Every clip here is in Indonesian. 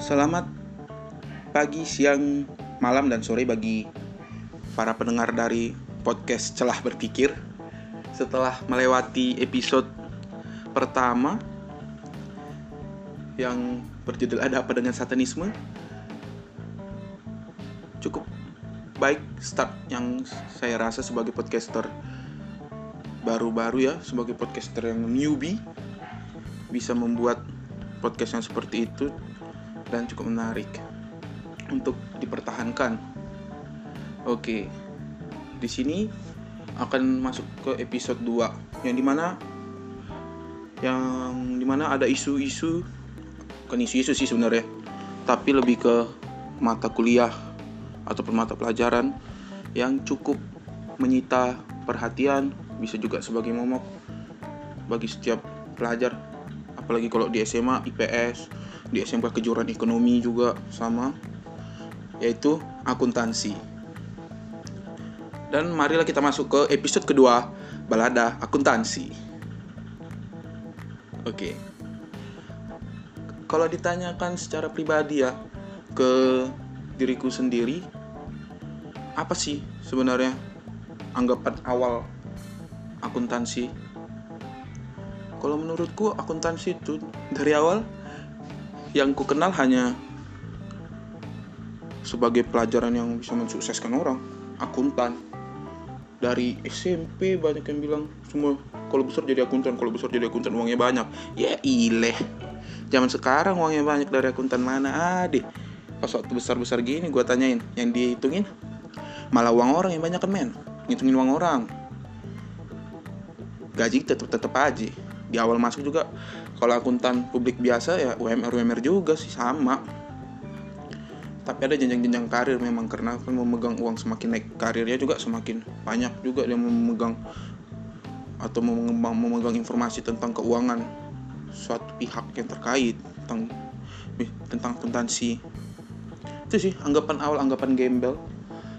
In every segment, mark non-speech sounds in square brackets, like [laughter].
Selamat pagi, siang, malam, dan sore bagi para pendengar dari podcast Celah Berpikir. Setelah melewati episode pertama yang berjudul Ada Apa Dengan Satanisme, cukup baik start yang saya rasa sebagai podcaster baru-baru ya, sebagai podcaster yang newbie bisa membuat podcast yang seperti itu dan cukup menarik untuk dipertahankan. Oke. Di sini akan masuk ke episode 2 yang di mana yang di mana ada isu-isu bukan isu-isu sih sebenarnya tapi lebih ke mata kuliah ataupun mata pelajaran yang cukup menyita perhatian bisa juga sebagai momok bagi setiap pelajar apalagi kalau di SMA IPS di SMK kejuruan ekonomi juga sama yaitu akuntansi. Dan marilah kita masuk ke episode kedua balada akuntansi. Oke. Kalau ditanyakan secara pribadi ya ke diriku sendiri apa sih sebenarnya anggapan awal akuntansi? Kalau menurutku akuntansi itu dari awal yang ku kenal hanya sebagai pelajaran yang bisa mensukseskan orang akuntan. Dari SMP banyak yang bilang semua kalau besar jadi akuntan kalau besar jadi akuntan uangnya banyak. Ya ileh. Zaman sekarang uangnya banyak dari akuntan mana ada? Pas waktu besar besar gini gue tanyain yang dihitungin? Malah uang orang yang banyak kan men. Ngitungin uang orang. Gaji tetap tetap aja di awal masuk juga kalau akuntan publik biasa ya UMR UMR juga sih sama. Tapi ada jenjang-jenjang karir memang karena kan memegang uang semakin naik karirnya juga semakin banyak juga dia memegang atau memegang, memegang informasi tentang keuangan suatu pihak yang terkait tentang tentang akuntansi. Itu sih anggapan awal anggapan gembel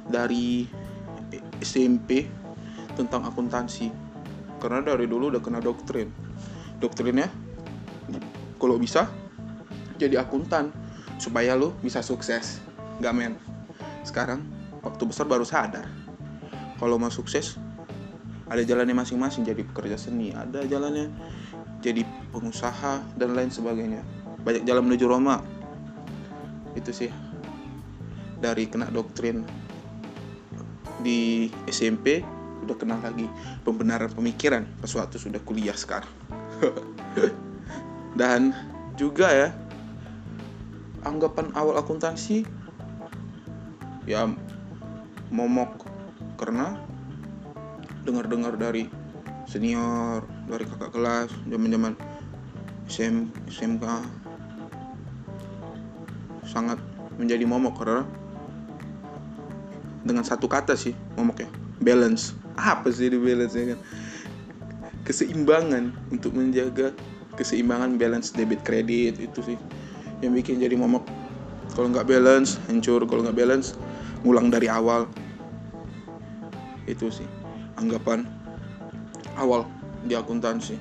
dari SMP tentang akuntansi. Karena dari dulu udah kena doktrin doktrinnya? Kalau bisa jadi akuntan supaya lu bisa sukses. Nggak men. Sekarang waktu besar baru sadar. Kalau mau sukses ada jalannya masing-masing. Jadi pekerja seni ada jalannya. Jadi pengusaha dan lain sebagainya. Banyak jalan menuju Roma. Itu sih dari kena doktrin di SMP udah kenal lagi pembenaran pemikiran. Pas waktu sudah kuliah sekarang [laughs] dan juga ya anggapan awal akuntansi ya momok karena dengar-dengar dari senior dari kakak kelas zaman-zaman SM, SMK sangat menjadi momok karena dengan satu kata sih momok ya balance. Apa sih di balance ya kan keseimbangan untuk menjaga keseimbangan balance debit kredit itu sih yang bikin jadi momok. Kalau nggak balance hancur. Kalau nggak balance ngulang dari awal. Itu sih anggapan awal di akuntansi.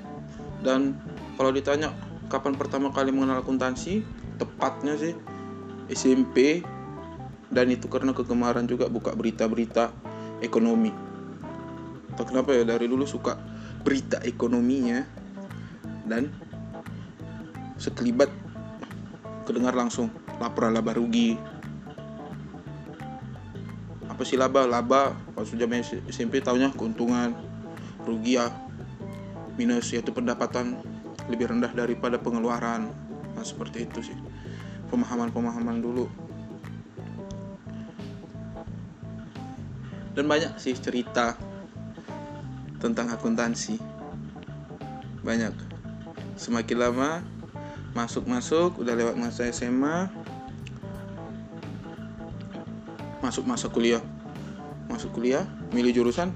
Dan kalau ditanya kapan pertama kali mengenal akuntansi tepatnya sih SMP dan itu karena kegemaran juga buka berita-berita ekonomi. Atau kenapa ya dari dulu suka berita ekonominya dan sekelibat kedengar langsung laporan laba rugi. Apa sih laba? Laba pas sudah SMP tahunya keuntungan rugi ya. Minus yaitu pendapatan lebih rendah daripada pengeluaran. Nah seperti itu sih. Pemahaman-pemahaman dulu. Dan banyak sih cerita tentang akuntansi. Banyak. Semakin lama masuk-masuk udah lewat masa SMA masuk masa kuliah. Masuk kuliah milih jurusan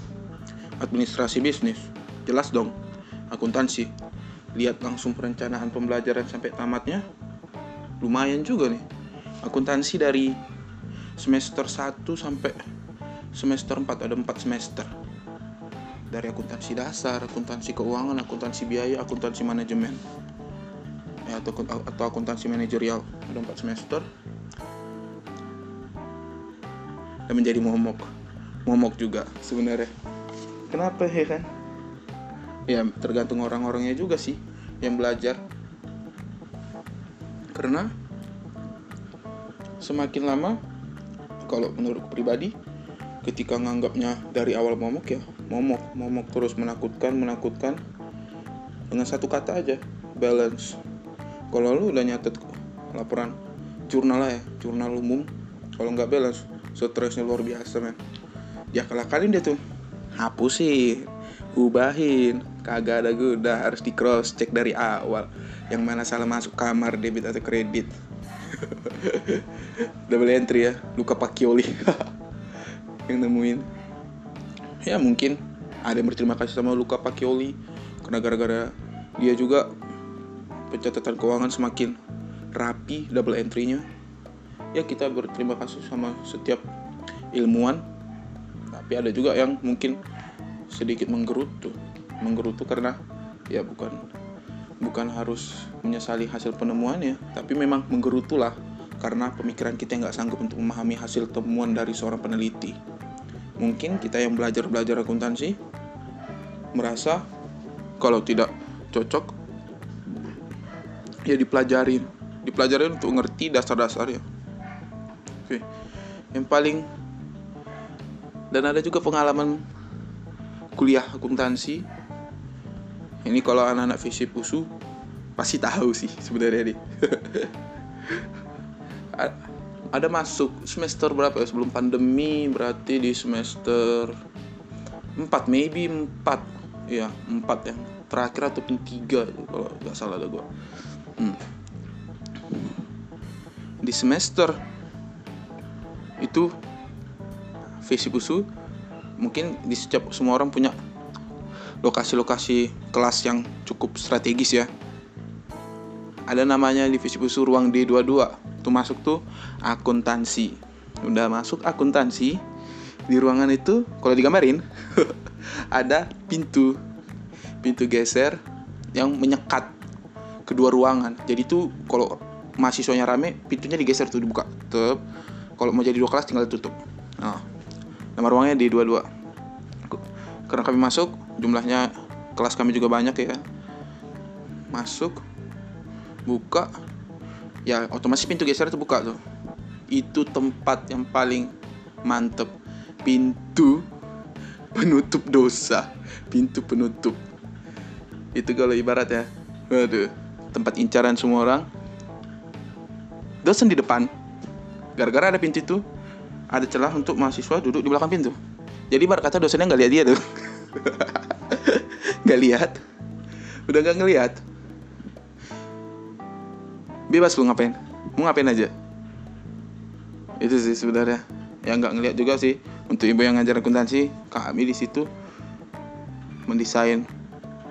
administrasi bisnis. Jelas dong akuntansi. Lihat langsung perencanaan pembelajaran sampai tamatnya lumayan juga nih. Akuntansi dari semester 1 sampai semester 4 ada 4 semester dari akuntansi dasar, akuntansi keuangan, akuntansi biaya, akuntansi manajemen. ya, atau atau akuntansi manajerial. Ada empat semester. Dan menjadi momok. Momok juga sebenarnya. Kenapa ya kan? Ya tergantung orang-orangnya juga sih yang belajar. Karena semakin lama kalau menurut pribadi ketika nganggapnya dari awal momok ya momok momok terus menakutkan menakutkan. Dengan satu kata aja balance. Kalau lu udah nyatet laporan jurnal lah ya jurnal umum kalau nggak balance stresnya luar biasa men. Ya kalau kalian dia tuh. Hapus sih ubahin kagak ada udah harus di cross check dari awal. Yang mana salah masuk kamar debit atau kredit. [laughs] Double entry ya luka pakioli. [laughs] Yang nemuin ya mungkin ada yang berterima kasih sama Luka Pakioli karena gara-gara dia juga pencatatan keuangan semakin rapi double entry-nya. Ya kita berterima kasih sama setiap ilmuwan. Tapi ada juga yang mungkin sedikit menggerutu. Menggerutu karena ya bukan bukan harus menyesali hasil penemuannya. Tapi memang menggerutulah karena pemikiran kita nggak sanggup untuk memahami hasil temuan dari seorang peneliti mungkin kita yang belajar-belajar akuntansi merasa kalau tidak cocok ya dipelajarin. Dipelajarin untuk ngerti dasar-dasarnya oke yang paling dan ada juga pengalaman kuliah akuntansi. Ini kalau anak-anak fisip usu pasti tahu sih sebenarnya nih [laughs] ada masuk semester berapa ya? Sebelum pandemi berarti di semester 4 maybe 4 ya 4 yang terakhir ataupun 3 kalau nggak salah ada gue hmm. di semester itu Fesibusu mungkin di setiap semua orang punya lokasi-lokasi kelas yang cukup strategis ya. Ada namanya di Fesibusu ruang D22 tuh masuk tuh akuntansi. Udah masuk akuntansi di ruangan itu kalau digambarin [laughs] ada pintu. Pintu geser yang menyekat kedua ruangan. Jadi tuh kalau mahasiswanya rame pintunya digeser tuh dibuka. Tuh kalau mau jadi dua kelas tinggal tutup nah nama ruangnya di dua dua karena kami masuk jumlahnya kelas kami juga banyak ya. Masuk buka ya otomatis pintu geser itu buka tuh. Itu tempat yang paling mantep. Pintu penutup dosa. Pintu penutup. Itu kalau ibarat ya. Waduh tempat incaran semua orang. Dosen di depan. Gara-gara ada pintu itu ada celah untuk mahasiswa duduk di belakang pintu. Jadi ibarat kata dosennya nggak lihat dia tuh. [laughs] Nggak lihat. Udah nggak ngelihat bebas lu ngapain. Mau ngapain aja. Itu sih sebenarnya. Ya nggak ngeliat juga sih. Untuk ibu yang ngajar akuntansi kami di situ mendesain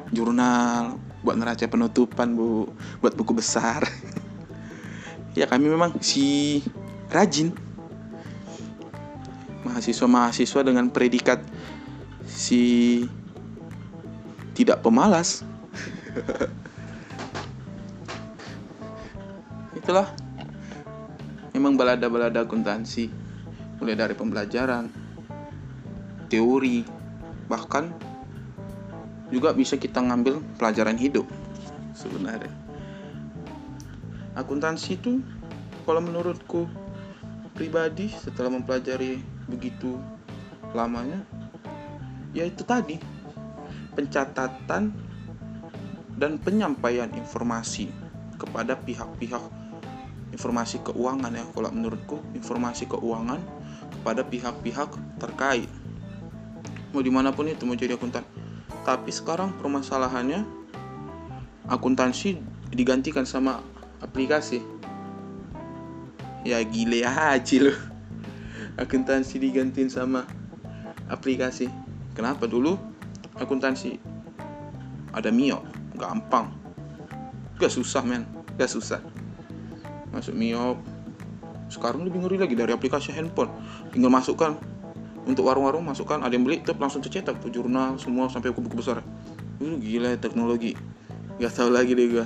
jurnal buat neraca penutupan bu. Buat buku besar. [laughs] Ya kami memang si rajin. Mahasiswa-mahasiswa dengan predikat si tidak pemalas [laughs] itulah. Memang balada-balada akuntansi mulai dari pembelajaran teori bahkan juga bisa kita ngambil pelajaran hidup sebenarnya. Akuntansi itu kalau menurutku pribadi setelah mempelajari begitu lamanya ya itu tadi pencatatan dan penyampaian informasi kepada pihak-pihak informasi keuangan ya. Kalau menurutku informasi keuangan kepada pihak-pihak terkait. Mau di mana pun itu mau jadi akuntan. Tapi sekarang permasalahannya akuntansi digantikan sama aplikasi. Ya gile aja loh akuntansi digantiin sama aplikasi. Kenapa dulu akuntansi? Ada Mio gampang. Gak susah men. Gak susah masuk miop. Sekarang lebih ngeri lagi dari aplikasi handphone. Tinggal masukkan. Untuk warung-warung masukkan. Ada yang beli tetap langsung tercetak. Tuh jurnal semua sampai buku-buku besar uh, gila ya teknologi. Gak tahu lagi deh gua.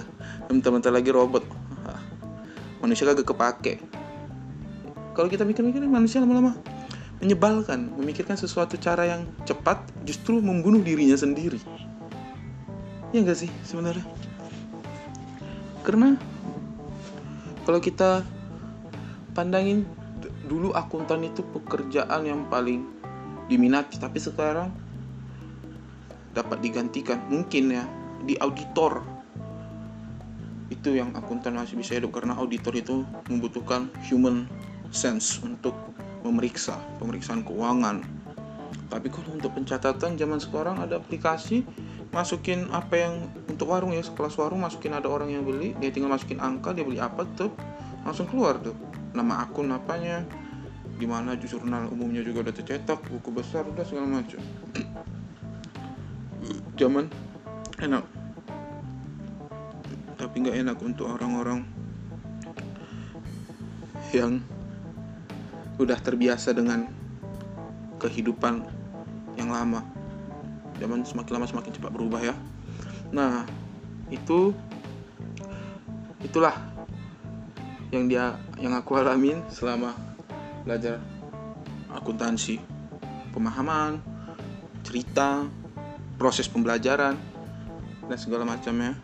Bentar-bentar lagi robot. Manusia kagak kepake. Kalau kita mikir-mikir manusia lama-lama menyebalkan. Memikirkan sesuatu cara yang cepat justru membunuh dirinya sendiri. Ya enggak sih sebenarnya? Karena kalau kita pandangin dulu akuntan itu pekerjaan yang paling diminati. Tapi sekarang dapat digantikan mungkin ya di auditor. Itu yang akuntan masih bisa hidup karena auditor itu membutuhkan human sense untuk memeriksa pemeriksaan keuangan. Tapi kalau untuk pencatatan zaman sekarang ada aplikasi masukin apa yang untuk warung ya sekelas warung masukin ada orang yang beli dia tinggal masukin angka dia beli apa tuh langsung keluar tuh. Nama akun apanya di mana jurnal umumnya juga udah tercetak buku besar udah segala macam. [clears throat] Zaman enak. Tapi nggak enak untuk orang-orang yang udah terbiasa dengan kehidupan yang lama zaman semakin lama semakin cepat berubah ya. Nah itu itulah yang dia yang aku alamin selama belajar akuntansi pemahaman cerita proses pembelajaran dan segala macamnya.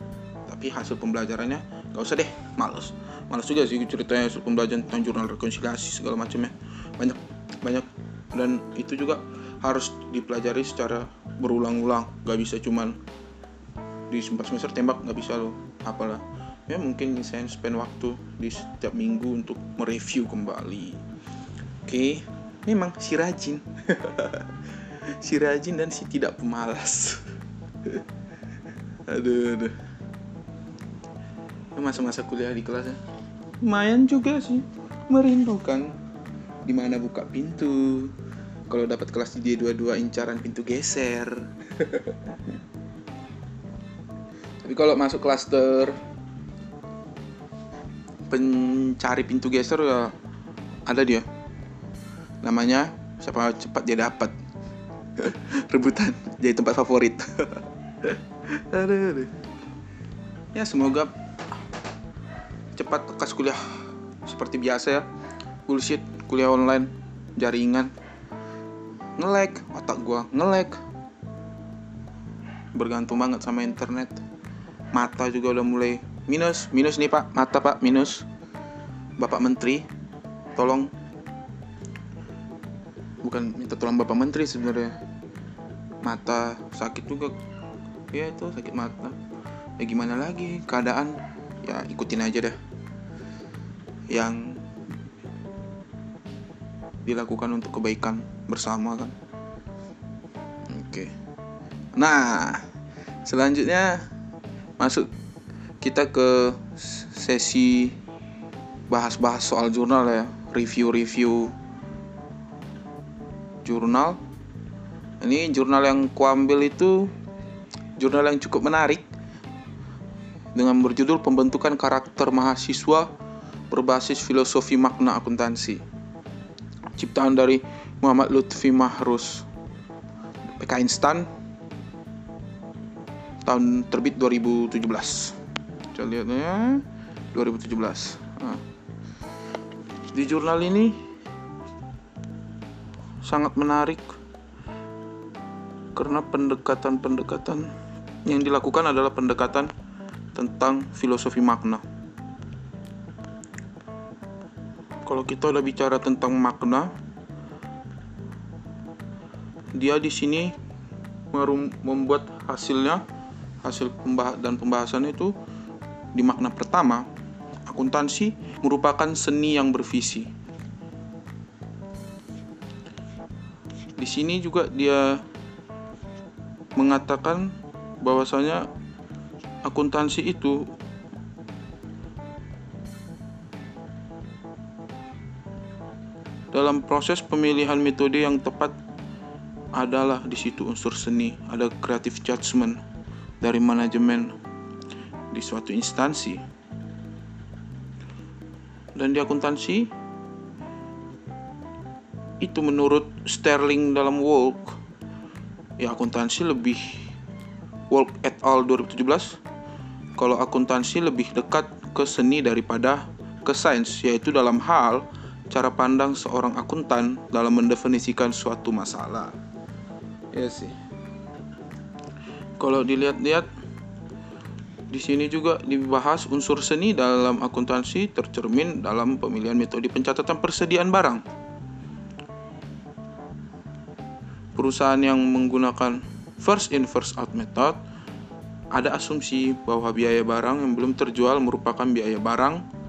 Tapi hasil pembelajarannya gak usah deh males. Males juga sih ceritanya pembelajaran tentang jurnal rekonsiliasi segala macamnya. Banyak banyak. Dan itu juga harus dipelajari secara berulang-ulang. Gak bisa cuman di sempat semester tembak nggak bisa lo apalah. Ya mungkin saya spend waktu di setiap minggu untuk mereview kembali. Oke. Memang si rajin. [laughs] Si rajin dan si tidak pemalas. [laughs] Aduh aduh. Masa-masa kuliah di kelas ya? Lumayan juga sih. Merindukan di mana buka pintu kalau dapat kelas di D22 incaran pintu geser. Tapi kalau masuk klaster pencari pintu geser ya ada dia. Namanya siapa cepat dia dapat. [laughs] Rebutan jadi tempat favorit. [laughs] Ya semoga cepat lekas kuliah. Seperti biasa ya. Bullshit kuliah online jaringan ngelek otak gua ngelek bergantung banget sama internet. Mata juga udah mulai minus minus nih pak. Mata pak minus. Bapak menteri tolong. Bukan minta tolong bapak menteri sebenarnya. Mata sakit juga. Ya itu sakit mata. Ya gimana lagi? Keadaan ya ikutin aja deh yang dilakukan untuk kebaikan bersama kan? Oke. Nah selanjutnya masuk kita ke sesi bahas-bahas soal jurnal ya. Review-review jurnal. Ini jurnal yang kuambil itu jurnal yang cukup menarik dengan berjudul pembentukan karakter mahasiswa berbasis filosofi makna akuntansi ciptaan dari Muhammad Lutfi Mahrus. PK Instan. Tahun terbit 2017 kita lihat ya. 2017 nah. di jurnal ini sangat menarik karena pendekatan-pendekatan yang dilakukan adalah pendekatan tentang filosofi makna kalau kita udah bicara tentang makna dia di sini membuat hasilnya hasil pembah dan pembahasan itu di makna pertama akuntansi merupakan seni yang bervisi. Di sini juga dia mengatakan bahwasanya akuntansi itu dalam proses pemilihan metode yang tepat adalah di situ unsur seni, ada creative judgment dari manajemen di suatu instansi. Dan di akuntansi itu menurut Sterling dalam Walk ya akuntansi lebih Walk et al 2017 kalau akuntansi lebih dekat ke seni daripada ke sains, yaitu dalam hal cara pandang seorang akuntan dalam mendefinisikan suatu masalah. Ya sih. Kalau dilihat-lihat di sini juga dibahas unsur seni dalam akuntansi tercermin dalam pemilihan metode pencatatan persediaan barang. Perusahaan yang menggunakan first in first out method ada asumsi bahwa biaya barang yang belum terjual merupakan biaya barang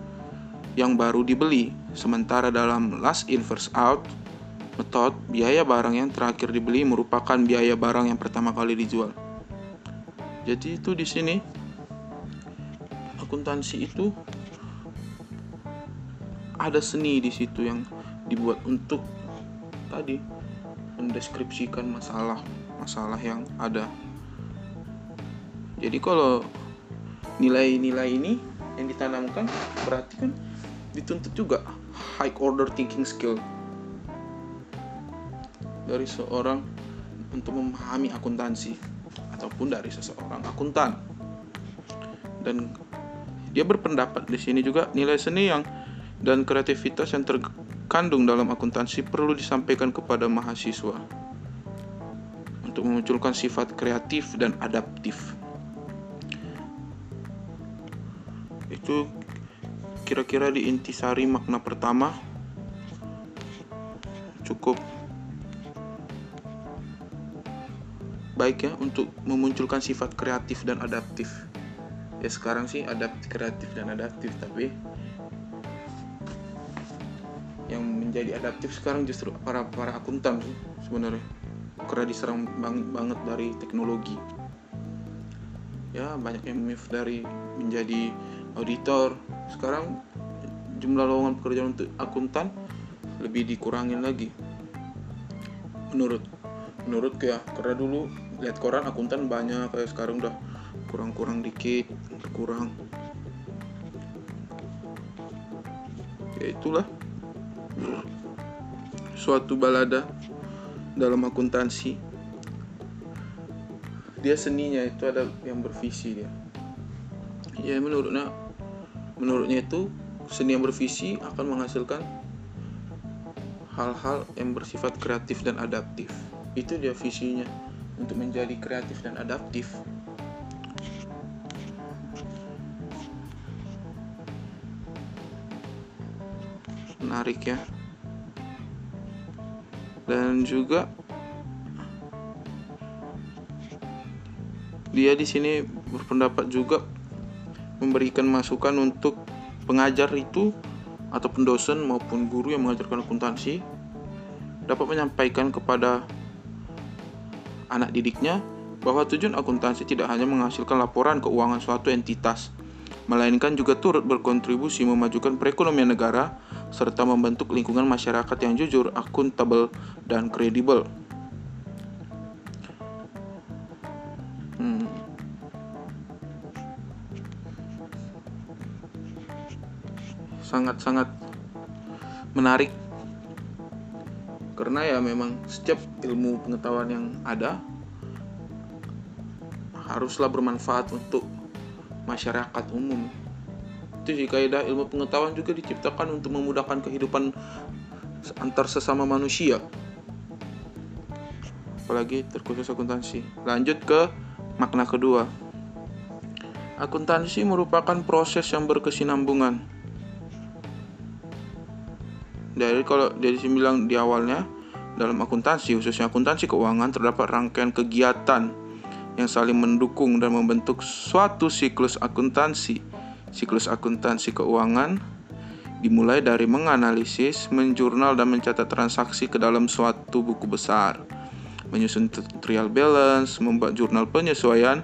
yang baru dibeli. Sementara dalam last in first out method, biaya barang yang terakhir dibeli merupakan biaya barang yang pertama kali dijual. Jadi itu di sini akuntansi itu ada seni di situ yang dibuat untuk tadi mendeskripsikan masalah masalah yang ada. Jadi kalau nilai-nilai ini yang ditanamkan berarti kan dituntut juga high order thinking skill dari seorang untuk memahami akuntansi ataupun dari seseorang akuntan. Dan dia berpendapat di sini juga nilai seni yang dan kreativitas yang terkandung dalam akuntansi perlu disampaikan kepada mahasiswa untuk memunculkan sifat kreatif dan adaptif. Itu kira-kira di intisari makna pertama? Cukup. Baik ya untuk memunculkan sifat kreatif dan adaptif. Ya sekarang sih adaptif kreatif dan adaptif tapi yang menjadi adaptif sekarang justru para para akuntan sih sebenarnya. Karena diserang banget, banget dari teknologi. Ya banyak yang move dari menjadi auditor sekarang jumlah lowongan pekerjaan untuk akuntan lebih dikurangin lagi. Menurut menurut ya karena dulu lihat koran akuntan banyak kayak sekarang udah kurang-kurang dikit kurang. Ya itulah suatu balada dalam akuntansi. Dia seninya itu ada yang bervisi dia. Ya menurutnya menurutnya itu seni yang bervisi akan menghasilkan hal-hal yang bersifat kreatif dan adaptif. Itu dia visinya untuk menjadi kreatif dan adaptif. Menarik ya. Dan juga dia di sini berpendapat juga memberikan masukan untuk pengajar itu atau pendosen maupun guru yang mengajarkan akuntansi dapat menyampaikan kepada anak didiknya bahwa tujuan akuntansi tidak hanya menghasilkan laporan keuangan suatu entitas, melainkan juga turut berkontribusi memajukan perekonomian negara serta membentuk lingkungan masyarakat yang jujur, akuntabel, dan kredibel. Hmm. Sangat-sangat menarik. Karena ya memang setiap ilmu pengetahuan yang ada haruslah bermanfaat untuk masyarakat umum. Itu sih kaidah ilmu pengetahuan juga diciptakan untuk memudahkan kehidupan antar sesama manusia. Apalagi terkhusus akuntansi. Lanjut ke makna kedua. Akuntansi merupakan proses yang berkesinambungan dari kalau dari sini bilang di awalnya dalam akuntansi khususnya akuntansi keuangan terdapat rangkaian kegiatan yang saling mendukung dan membentuk suatu siklus akuntansi. Siklus akuntansi keuangan dimulai dari menganalisis, menjurnal, dan mencatat transaksi ke dalam suatu buku besar, menyusun trial balance, membuat jurnal penyesuaian,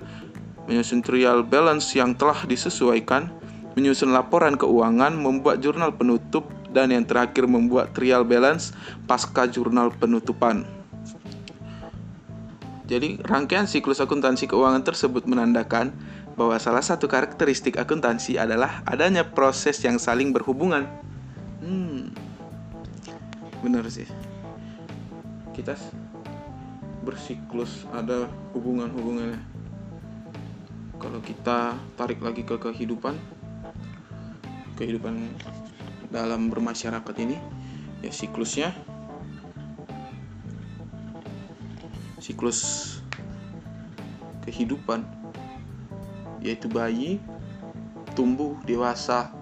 menyusun trial balance yang telah disesuaikan, menyusun laporan keuangan, membuat jurnal penutup, dan yang terakhir membuat trial balance pasca jurnal penutupan. Jadi, rangkaian siklus akuntansi keuangan tersebut menandakan bahwa salah satu karakteristik akuntansi adalah adanya proses yang saling berhubungan. Hmm, benar sih. Kita bersiklus ada hubungan-hubungannya. kalau kita tarik lagi ke kehidupan kehidupan dalam bermasyarakat ini ya siklusnya. Siklus kehidupan yaitu bayi tumbuh dewasa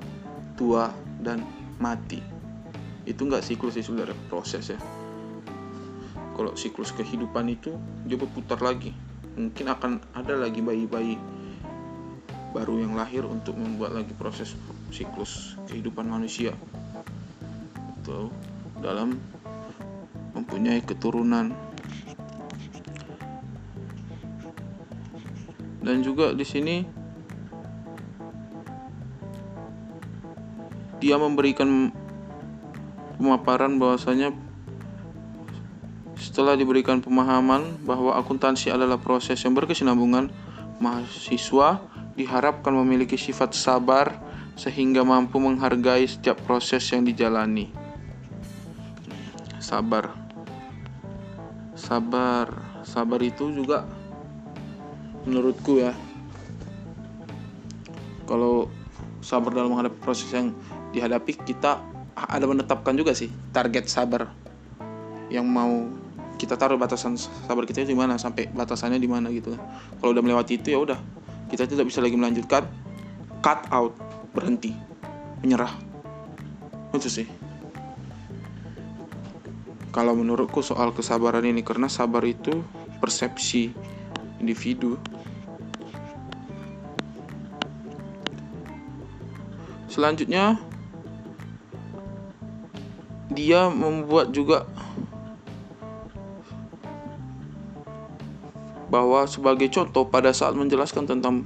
tua dan mati. Itu enggak siklus itu sebenarnya proses ya. Kalau siklus kehidupan itu dia berputar lagi. Mungkin akan ada lagi bayi-bayi baru yang lahir untuk membuat lagi proses siklus kehidupan manusia. Itu dalam mempunyai keturunan. Dan juga di sini dia memberikan pemaparan bahwasanya setelah diberikan pemahaman bahwa akuntansi adalah proses yang berkesinambungan, mahasiswa diharapkan memiliki sifat sabar sehingga mampu menghargai setiap proses yang dijalani. Sabar. Sabar. Sabar itu juga menurutku ya. Kalau sabar dalam menghadapi proses yang dihadapi kita ada menetapkan juga sih target sabar yang mau kita taruh batasan sabar kita di mana sampai batasannya di mana gitu kalau udah melewati itu ya udah kita tidak bisa lagi melanjutkan cut out berhenti menyerah. Itu sih. Kalau menurutku soal kesabaran ini karena sabar itu persepsi individu. Selanjutnya dia membuat juga bahwa sebagai contoh pada saat menjelaskan tentang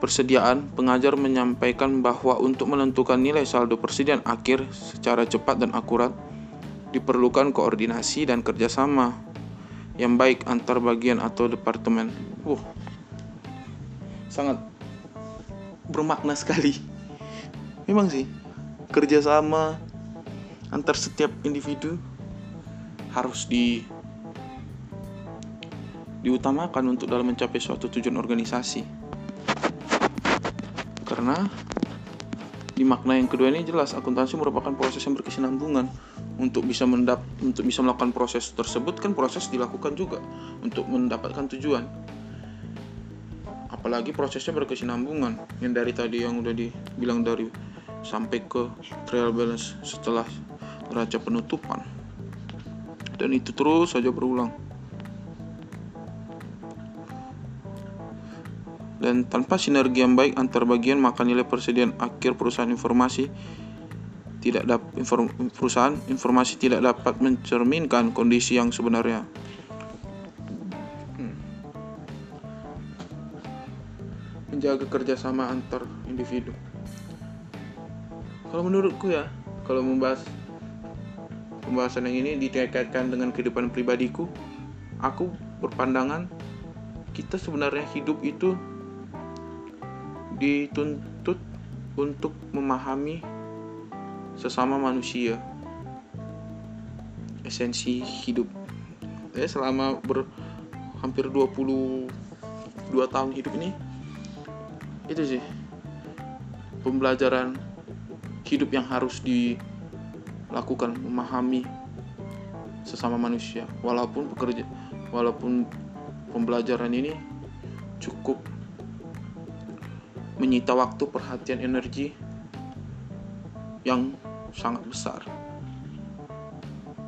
persediaan, pengajar menyampaikan bahwa untuk menentukan nilai saldo persediaan akhir secara cepat dan akurat diperlukan koordinasi dan kerjasama yang baik antar bagian atau departemen. Uh, sangat bermakna sekali. Memang sih kerjasama antar setiap individu harus di diutamakan untuk dalam mencapai suatu tujuan organisasi. Karena di makna yang kedua ini jelas akuntansi merupakan proses yang berkesinambungan. Untuk bisa mendap untuk bisa melakukan proses tersebut kan proses dilakukan juga untuk mendapatkan tujuan. Apalagi prosesnya berkesinambungan. Yang dari tadi yang udah dibilang dari sampai ke trial balance setelah neraca penutupan. Dan itu terus saja berulang dan tanpa sinergi yang baik antar bagian maka nilai persediaan akhir perusahaan informasi tidak dapat inform, perusahaan informasi tidak dapat mencerminkan kondisi yang sebenarnya. Hmm. Menjaga kerjasama antar individu. Kalau menurutku ya, kalau membahas pembahasan yang ini dikaitkan dengan kehidupan pribadiku, aku berpandangan kita sebenarnya hidup itu dituntut untuk memahami sesama manusia. Esensi hidup. Ya selama ber hampir 22 tahun hidup ini itu sih pembelajaran hidup yang harus dilakukan memahami sesama manusia. Walaupun pekerja walaupun pembelajaran ini cukup menyita waktu, perhatian, energi yang sangat besar.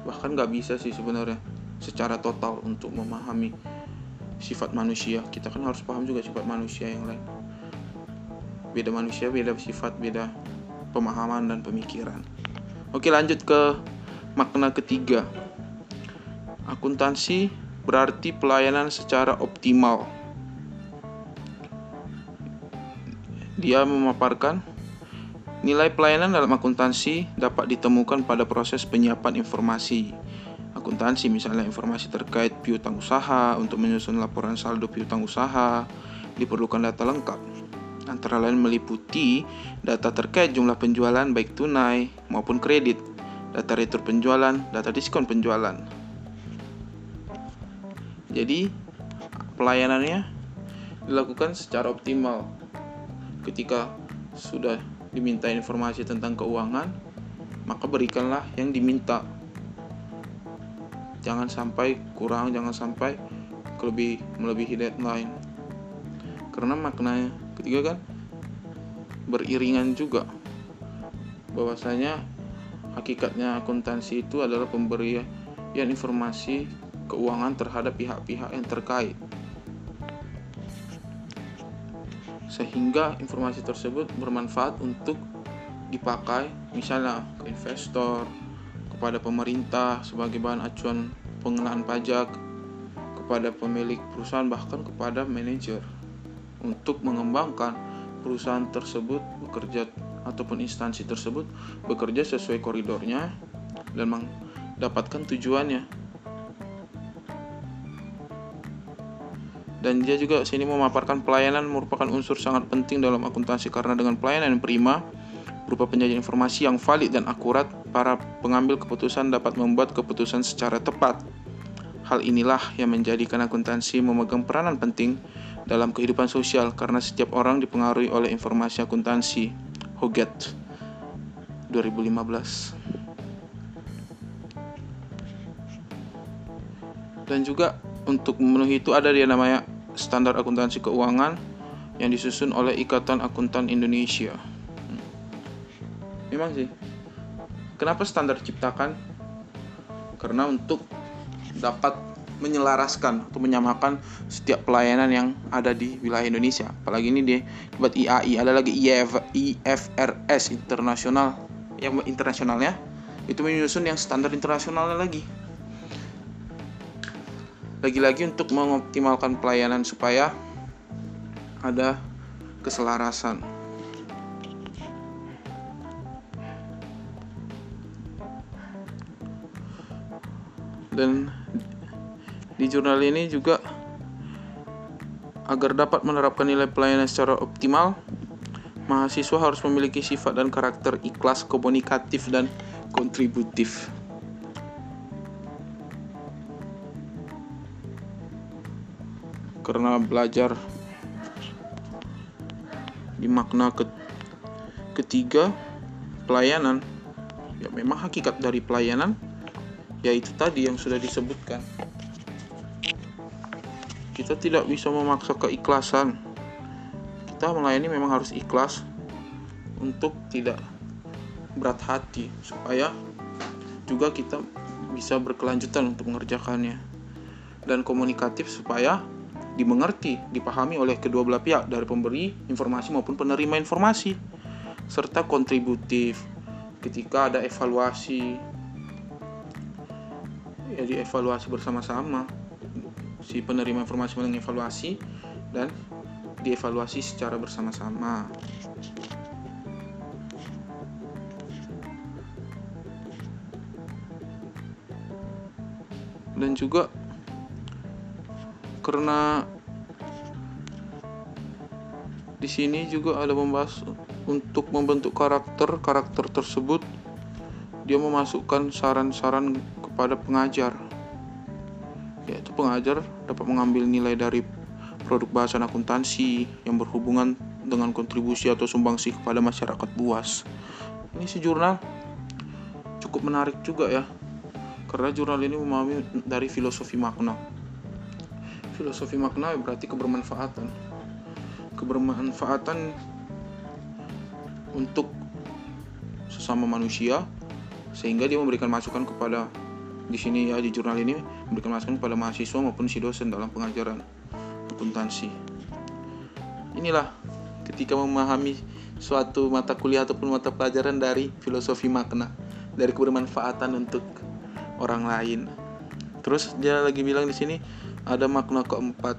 Bahkan nggak bisa sih sebenarnya secara total untuk memahami sifat manusia. Kita kan harus paham juga sifat manusia yang lain. Beda manusia, beda sifat, beda pemahaman dan pemikiran. Oke, lanjut ke makna ketiga. Akuntansi berarti pelayanan secara optimal. Dia memaparkan nilai pelayanan dalam akuntansi dapat ditemukan pada proses penyiapan informasi. Akuntansi misalnya informasi terkait piutang usaha untuk menyusun laporan saldo piutang usaha diperlukan data lengkap. Antara lain meliputi data terkait jumlah penjualan baik tunai maupun kredit, data retur penjualan, data diskon penjualan. Jadi pelayanannya dilakukan secara optimal ketika sudah diminta informasi tentang keuangan maka berikanlah yang diminta. Jangan sampai kurang jangan sampai lebih melebihi deadline. Karena maknanya ketiga kan beriringan juga. Bahwasanya hakikatnya akuntansi itu adalah pemberian informasi keuangan terhadap pihak-pihak yang terkait sehingga informasi tersebut bermanfaat untuk dipakai misalnya ke investor kepada pemerintah sebagai bahan acuan pengenaan pajak kepada pemilik perusahaan bahkan kepada manajer untuk mengembangkan perusahaan tersebut bekerja ataupun instansi tersebut bekerja sesuai koridornya dan mendapatkan tujuannya. Dan dia juga sini memaparkan pelayanan merupakan unsur sangat penting dalam akuntansi karena dengan pelayanan yang prima berupa penyajian informasi yang valid dan akurat, para pengambil keputusan dapat membuat keputusan secara tepat. Hal inilah yang menjadikan akuntansi memegang peranan penting dalam kehidupan sosial karena setiap orang dipengaruhi oleh informasi akuntansi. Hoget 2015 dan juga untuk memenuhi itu ada dia namanya standar akuntansi keuangan yang disusun oleh Ikatan Akuntan Indonesia. Memang sih. Kenapa standar diciptakan? Karena untuk dapat menyelaraskan atau menyamakan setiap pelayanan yang ada di wilayah Indonesia. Apalagi ini dia buat IAI, ada lagi IF, IFRS internasional yang internasionalnya itu menyusun yang standar internasionalnya lagi. Lagi-lagi untuk mengoptimalkan pelayanan supaya ada keselarasan. Dan di jurnal ini juga agar dapat menerapkan nilai pelayanan secara optimal, mahasiswa harus memiliki sifat dan karakter ikhlas, komunikatif, dan kontributif. Karena belajar di makna ketiga pelayanan, ya memang hakikat dari pelayanan yaitu tadi yang sudah disebutkan. Kita tidak bisa memaksa keikhlasan. Kita melayani memang harus ikhlas untuk tidak berat hati supaya juga kita bisa berkelanjutan untuk mengerjakannya. Dan komunikatif supaya dimengerti, dipahami oleh kedua belah pihak dari pemberi informasi maupun penerima informasi serta kontributif ketika ada evaluasi ya dievaluasi bersama-sama si penerima informasi mengevaluasi dan dievaluasi secara bersama-sama. Dan juga karena di sini juga ada membahas untuk membentuk karakter karakter tersebut dia memasukkan saran-saran kepada pengajar yaitu pengajar dapat mengambil nilai dari produk bahasan akuntansi yang berhubungan dengan kontribusi atau sumbangsi kepada masyarakat luas. Ini si jurnal cukup menarik juga ya, karena jurnal ini memahami dari filosofi makna. Filosofi makna berarti kebermanfaatan. Kebermanfaatan untuk sesama manusia sehingga dia memberikan masukan kepada di sini ya di jurnal ini memberikan masukan kepada mahasiswa maupun si dosen dalam pengajaran akuntansi. Inilah ketika memahami suatu mata kuliah ataupun mata pelajaran dari filosofi makna, dari kebermanfaatan untuk orang lain. Terus dia lagi bilang di sini ada makna keempat.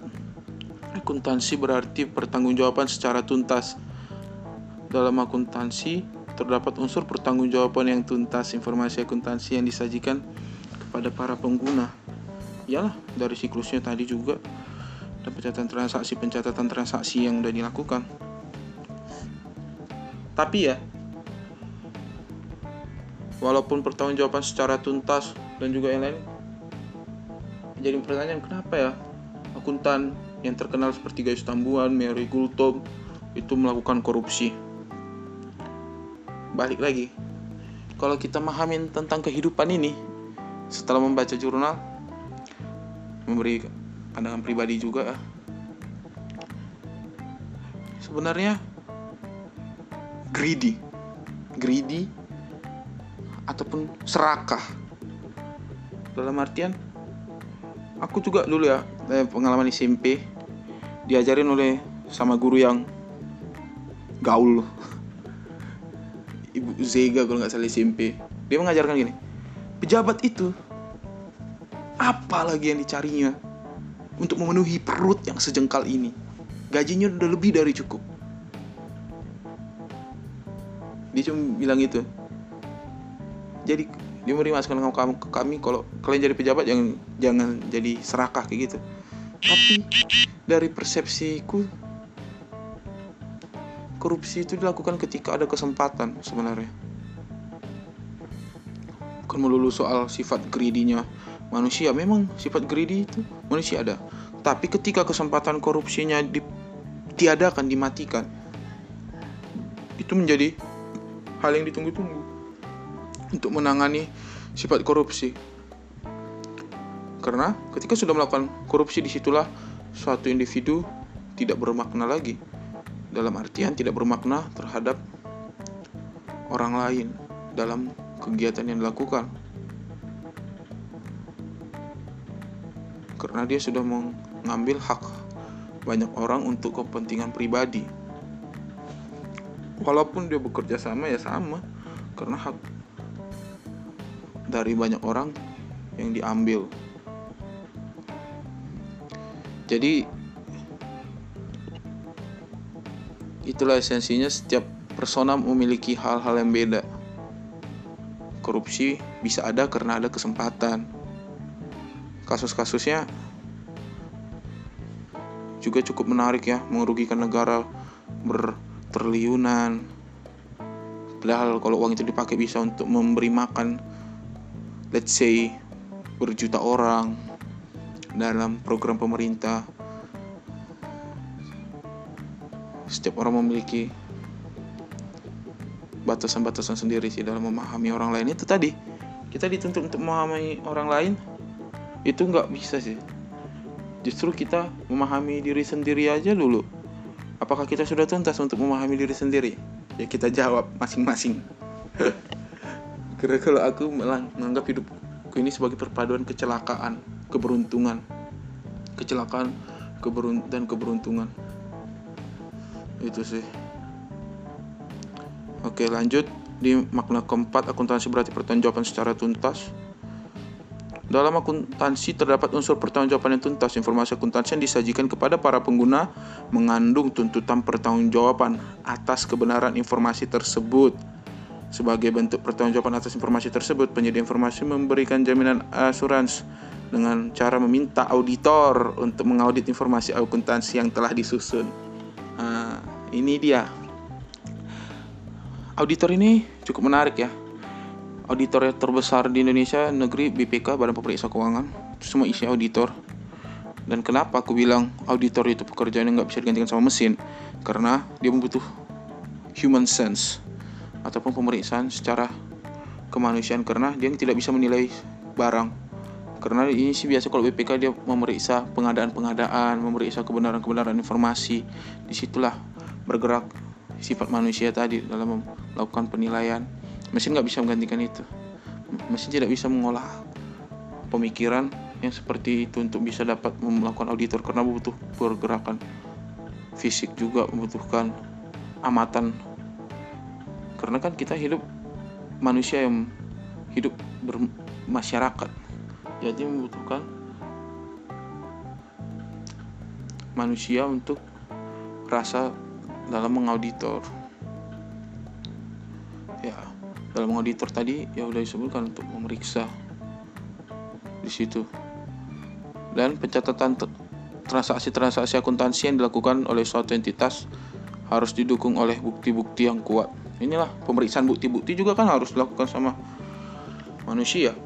Akuntansi berarti pertanggungjawaban secara tuntas. Dalam akuntansi terdapat unsur pertanggungjawaban yang tuntas informasi akuntansi yang disajikan kepada para pengguna iyalah dari siklusnya tadi juga ada pencatatan transaksi pencatatan transaksi yang sudah dilakukan tapi ya walaupun pertanggungjawaban secara tuntas dan juga yang lain jadi pertanyaan kenapa ya akuntan yang terkenal seperti Gayus Tambuhan, Mary Gultom itu melakukan korupsi. Balik lagi, kalau kita memahami tentang kehidupan ini setelah membaca jurnal, memberi pandangan pribadi juga, sebenarnya greedy, greedy ataupun serakah. Dalam artian, aku juga dulu ya eh, pengalaman SMP diajarin oleh sama guru yang gaul [laughs] ibu Zega kalau nggak salah SMP dia mengajarkan gini pejabat itu apa lagi yang dicarinya untuk memenuhi perut yang sejengkal ini? Gajinya udah lebih dari cukup. Dia cuma bilang itu jadi dia memberi masukan kamu ke kami kalau kalian jadi pejabat jangan jangan jadi serakah kayak gitu. Tapi dari persepsiku korupsi itu dilakukan ketika ada kesempatan sebenarnya. Bukan melulu soal sifat greedy-nya manusia. Memang sifat greedy itu manusia ada. Tapi ketika kesempatan korupsinya ditiadakan dimatikan itu menjadi hal yang ditunggu-tunggu untuk menangani sifat korupsi karena ketika sudah melakukan korupsi di situlah suatu individu tidak bermakna lagi. Dalam artian tidak bermakna terhadap orang lain dalam kegiatan yang dilakukan. Karena dia sudah mengambil hak banyak orang untuk kepentingan pribadi. Walaupun dia bekerja sama ya sama, karena hak dari banyak orang yang diambil. Jadi itulah esensinya setiap persona memiliki hal-hal yang beda. Korupsi bisa ada karena ada kesempatan. Kasus-kasusnya juga cukup menarik ya merugikan negara bertriliunan padahal kalau uang itu dipakai bisa untuk memberi makan let's say berjuta orang dalam program pemerintah. Setiap orang memiliki batasan-batasan sendiri sih dalam memahami orang lain. Itu tadi kita dituntut untuk memahami orang lain itu nggak bisa sih. Justru kita memahami diri sendiri aja dulu. Apakah kita sudah tuntas untuk memahami diri sendiri? Ya kita jawab masing-masing [laughs] kira kalau aku menganggap hidupku ini sebagai perpaduan kecelakaan keberuntungan. Kecelakaan keberunt dan keberuntungan. Itu sih. Oke lanjut. Di makna keempat akuntansi berarti pertanggungjawaban secara tuntas. Dalam akuntansi terdapat unsur pertanggungjawaban yang tuntas. Informasi akuntansi yang disajikan kepada para pengguna mengandung tuntutan pertanggungjawaban atas kebenaran informasi tersebut. Sebagai bentuk pertanggungjawaban atas informasi tersebut, penyedia informasi memberikan jaminan asuransi dengan cara meminta auditor untuk mengaudit informasi akuntansi yang telah disusun. Nah, ini dia. Auditor ini cukup menarik ya. Auditor yang terbesar di Indonesia negeri BPK Badan Pemeriksa Keuangan. Semua isi auditor. Dan kenapa aku bilang auditor itu pekerjaan yang nggak bisa digantikan sama mesin? Karena dia membutuh human sense ataupun pemeriksaan secara kemanusiaan karena dia tidak bisa menilai barang karena ini sih biasa kalau BPK dia memeriksa pengadaan-pengadaan, memeriksa kebenaran-kebenaran informasi. Di situlah bergerak sifat manusia tadi dalam melakukan penilaian. Mesin nggak bisa menggantikan itu. Mesin tidak bisa mengolah pemikiran yang seperti itu untuk bisa dapat melakukan auditor karena butuh pergerakan fisik juga membutuhkan amatan karena kan kita hidup manusia yang hidup bermasyarakat. Jadi membutuhkan manusia untuk rasa dalam mengauditor. Ya dalam mengauditor tadi ya udah disebutkan untuk memeriksa di situ. Dan pencatatan transaksi-transaksi akuntansi yang dilakukan oleh suatu entitas harus didukung oleh bukti-bukti yang kuat inilah pemeriksaan bukti-bukti juga kan harus dilakukan sama manusia.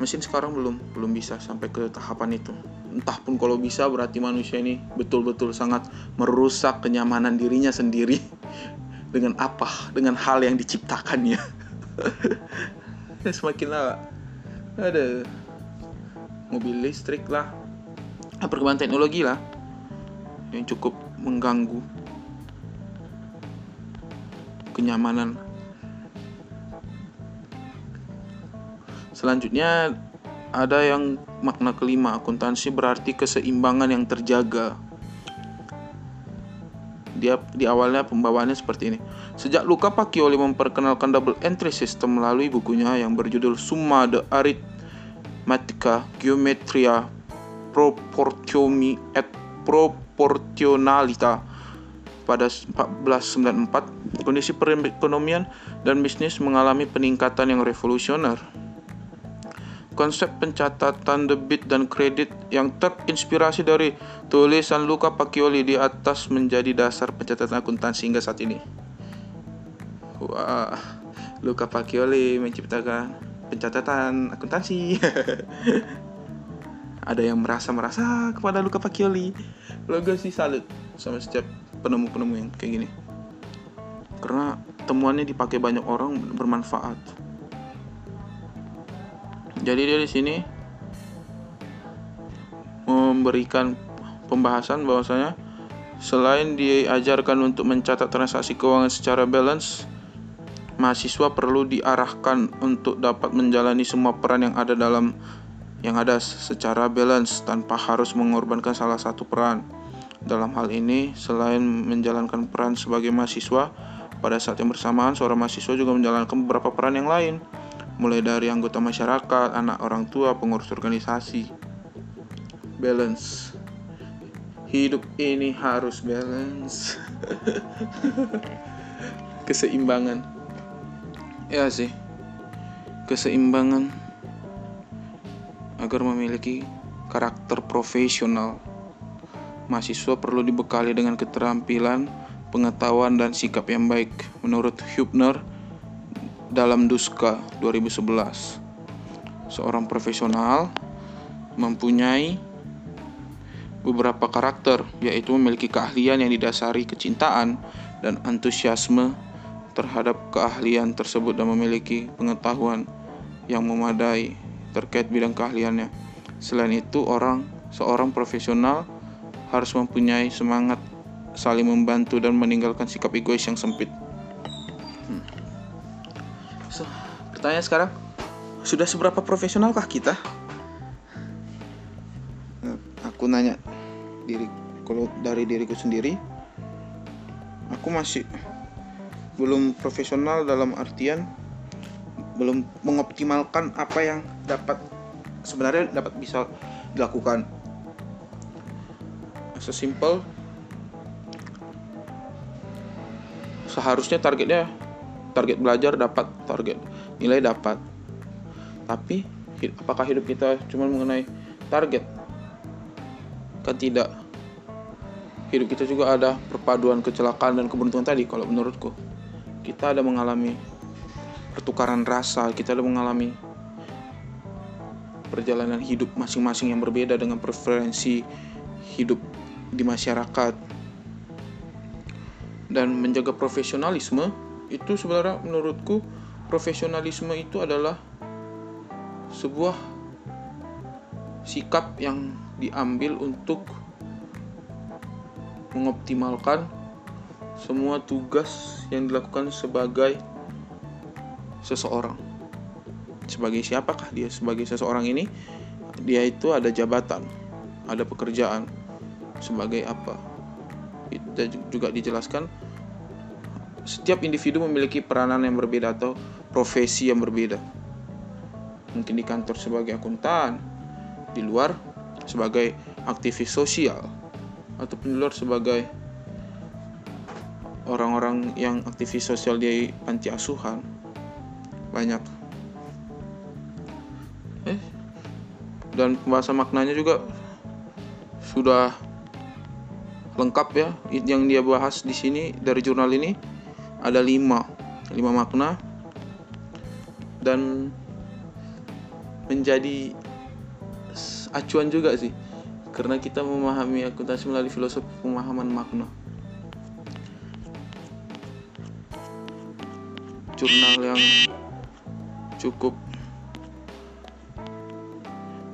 Mesin sekarang belum belum bisa sampai ke tahapan itu. Entah pun kalau bisa berarti manusia ini betul-betul sangat merusak kenyamanan dirinya sendiri. [laughs] Dengan apa? Dengan hal yang diciptakannya. [laughs] Semakin lama. Ada. Mobil listrik lah. Perkembangan teknologi lah. Yang cukup mengganggu kenyamanan. Selanjutnya ada yang makna kelima akuntansi berarti keseimbangan yang terjaga. Dia di awalnya pembawaannya seperti ini. Sejak Luca Pacioli memperkenalkan double entry system melalui bukunya yang berjudul Summa de Arithmetica Geometria Proportiomi et Proportionalita pada 1494 kondisi perekonomian dan bisnis mengalami peningkatan yang revolusioner konsep pencatatan debit dan kredit yang terinspirasi dari tulisan Luca Pacioli di atas menjadi dasar pencatatan akuntansi hingga saat ini. Wah, Luca Pacioli menciptakan pencatatan akuntansi. [laughs] Ada yang merasa-merasa kepada Luca Pacioli. Logo sih salut sama setiap penemu-penemu yang kayak gini. Karena temuannya dipakai banyak orang bermanfaat jadi dia di sini memberikan pembahasan bahwasanya selain diajarkan untuk mencatat transaksi keuangan secara balance, mahasiswa perlu diarahkan untuk dapat menjalani semua peran yang ada dalam yang ada secara balance tanpa harus mengorbankan salah satu peran. Dalam hal ini, selain menjalankan peran sebagai mahasiswa, pada saat yang bersamaan seorang mahasiswa juga menjalankan beberapa peran yang lain mulai dari anggota masyarakat, anak orang tua, pengurus organisasi. Balance. Hidup ini harus balance. [laughs] Keseimbangan. Ya sih. Keseimbangan agar memiliki karakter profesional. Mahasiswa perlu dibekali dengan keterampilan, pengetahuan, dan sikap yang baik. Menurut Hubner, dalam Duska 2011. Seorang profesional mempunyai beberapa karakter, yaitu memiliki keahlian yang didasari kecintaan dan antusiasme terhadap keahlian tersebut dan memiliki pengetahuan yang memadai terkait bidang keahliannya. Selain itu, orang seorang profesional harus mempunyai semangat saling membantu dan meninggalkan sikap egois yang sempit. So, pertanyaan sekarang, sudah seberapa profesionalkah kita? Eh, aku nanya diri kalau dari diriku sendiri, aku masih belum profesional dalam artian belum mengoptimalkan apa yang dapat sebenarnya dapat bisa dilakukan sesimpel seharusnya targetnya target belajar dapat target nilai dapat. Tapi apakah hidup kita cuma mengenai target? Kan tidak. Hidup kita juga ada perpaduan kecelakaan dan keberuntungan tadi kalau menurutku. Kita ada mengalami pertukaran rasa kita ada mengalami perjalanan hidup masing-masing yang berbeda dengan preferensi hidup di masyarakat dan menjaga profesionalisme itu sebenarnya menurutku profesionalisme itu adalah sebuah sikap yang diambil untuk mengoptimalkan semua tugas yang dilakukan sebagai seseorang. Sebagai siapakah dia? Sebagai seseorang ini, dia itu ada jabatan, ada pekerjaan. Sebagai apa? Itu juga dijelaskan setiap individu memiliki peranan yang berbeda atau profesi yang berbeda. Mungkin di kantor sebagai akuntan, di luar sebagai aktivis sosial, ataupun di luar sebagai orang-orang yang aktivis sosial di panti asuhan. Banyak. Eh, dan pembahasan maknanya juga sudah lengkap ya. Yang dia bahas di sini dari jurnal ini ada lima. Lima makna. Dan menjadi acuan juga sih. Karena kita memahami akuntansi melalui filosofi pemahaman makna. Jurnal yang cukup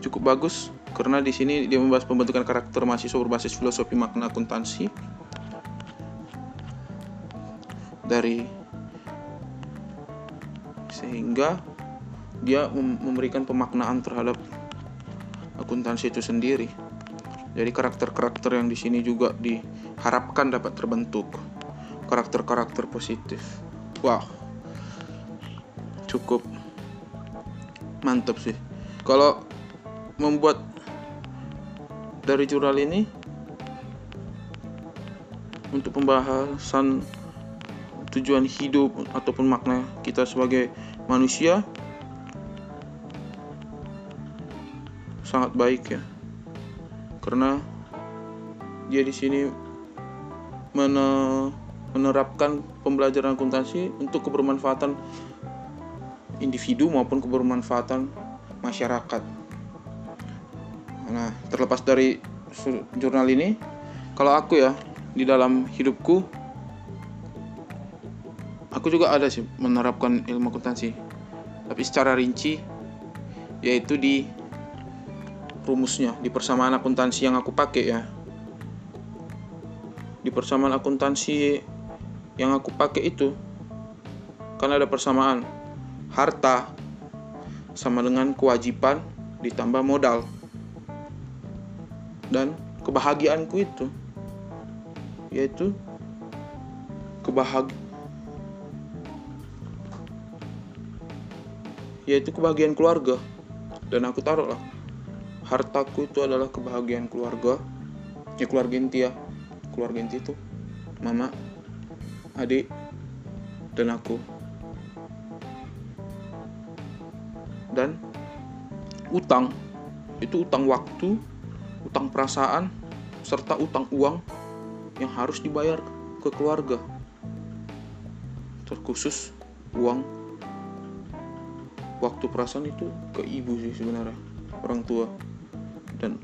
cukup bagus karena di sini dia membahas pembentukan karakter mahasiswa berbasis filosofi makna akuntansi dari sehingga dia memberikan pemaknaan terhadap akuntansi itu sendiri. Jadi karakter-karakter yang di sini juga diharapkan dapat terbentuk. Karakter-karakter positif. Wow. Cukup mantap sih. Kalau membuat dari jurnal ini untuk pembahasan tujuan hidup ataupun makna kita sebagai manusia sangat baik ya karena dia di sini menerapkan pembelajaran akuntansi untuk kebermanfaatan individu maupun kebermanfaatan masyarakat. Nah, terlepas dari jurnal ini, kalau aku ya di dalam hidupku, aku juga ada sih menerapkan ilmu akuntansi, tapi secara rinci, yaitu di rumusnya di persamaan akuntansi yang aku pakai ya. Di persamaan akuntansi yang aku pakai itu kan ada persamaan harta sama dengan kewajiban ditambah modal dan kebahagiaanku itu yaitu kebahag yaitu kebahagiaan keluarga. Dan aku taruh lah hartaku itu adalah kebahagiaan keluarga. Ya keluarga inti ya. Keluarga inti itu mama adik dan aku. Dan utang itu utang waktu utang perasaan serta utang uang yang harus dibayar ke keluarga. Terkhusus uang. Waktu perasaan itu ke ibu sih sebenarnya orang tua. Dan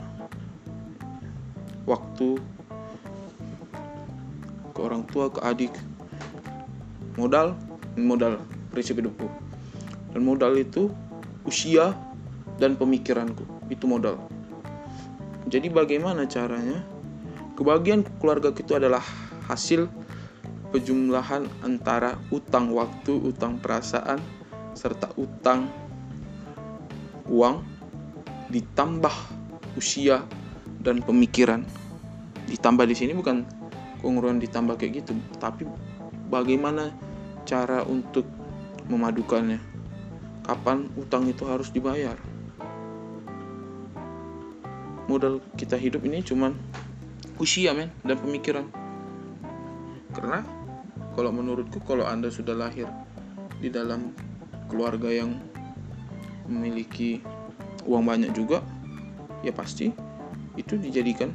waktu ke orang tua ke adik. Modal modal prinsip hidupku. Dan modal itu usia dan pemikiranku. Itu modal jadi bagaimana caranya kebahagiaan keluarga itu adalah hasil pejumlahan antara utang waktu, utang perasaan, serta utang uang ditambah usia dan pemikiran. Ditambah di sini bukan kongruan ditambah kayak gitu, tapi bagaimana cara untuk memadukannya. Kapan utang itu harus dibayar? Modal kita hidup ini cuman usia men dan pemikiran. Karena kalau menurutku kalau Anda sudah lahir di dalam keluarga yang memiliki uang banyak juga ya pasti itu dijadikan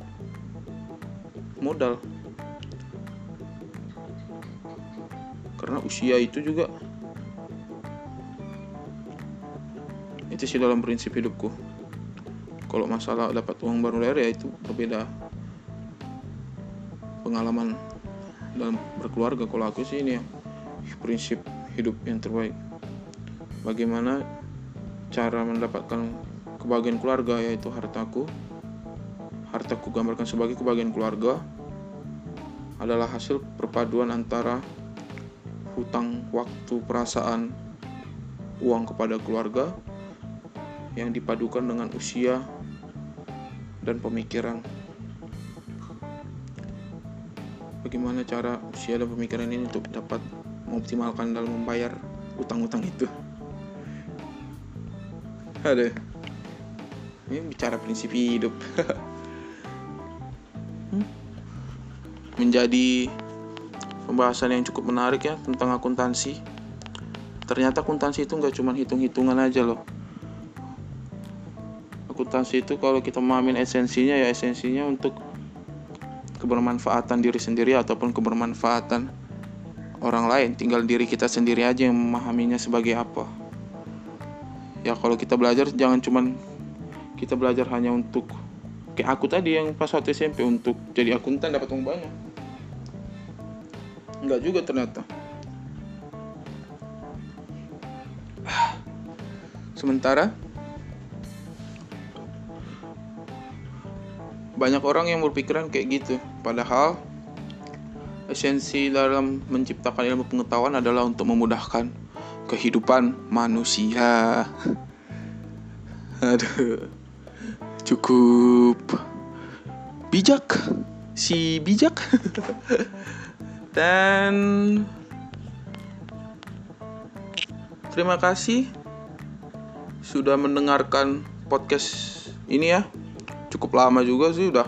modal karena usia itu juga itu sih dalam prinsip hidupku kalau masalah dapat uang baru ya itu berbeda pengalaman dalam berkeluarga kalau aku sih ini ya prinsip hidup yang terbaik bagaimana cara mendapatkan kebahagiaan keluarga yaitu hartaku. Hartaku gambarkan sebagai kebahagiaan keluarga adalah hasil perpaduan antara hutang waktu perasaan uang kepada keluarga yang dipadukan dengan usia dan pemikiran. Bagaimana cara usia dan pemikiran ini untuk dapat mengoptimalkan dalam membayar utang-utang itu? Aduh ini bicara prinsip hidup [laughs] menjadi pembahasan yang cukup menarik ya tentang akuntansi ternyata akuntansi itu nggak cuma hitung-hitungan aja loh akuntansi itu kalau kita memahami esensinya ya esensinya untuk kebermanfaatan diri sendiri ataupun kebermanfaatan orang lain. Tinggal diri kita sendiri aja yang memahaminya sebagai apa. Ya kalau kita belajar jangan cuman kita belajar hanya untuk kayak aku tadi yang pas waktu SMP untuk jadi akuntan dapat uang banyak. Enggak juga ternyata. [sighs] Sementara banyak orang yang berpikiran kayak gitu. Padahal esensi dalam menciptakan ilmu pengetahuan adalah untuk memudahkan kehidupan manusia. [laughs] Aduh cukup bijak si bijak. [laughs] Dan terima kasih sudah mendengarkan podcast ini ya cukup lama juga sih udah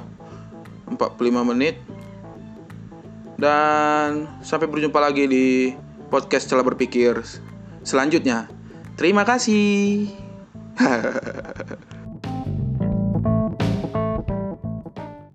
45 menit. Dan sampai berjumpa lagi di podcast setelah berpikir selanjutnya. Terima kasih [laughs]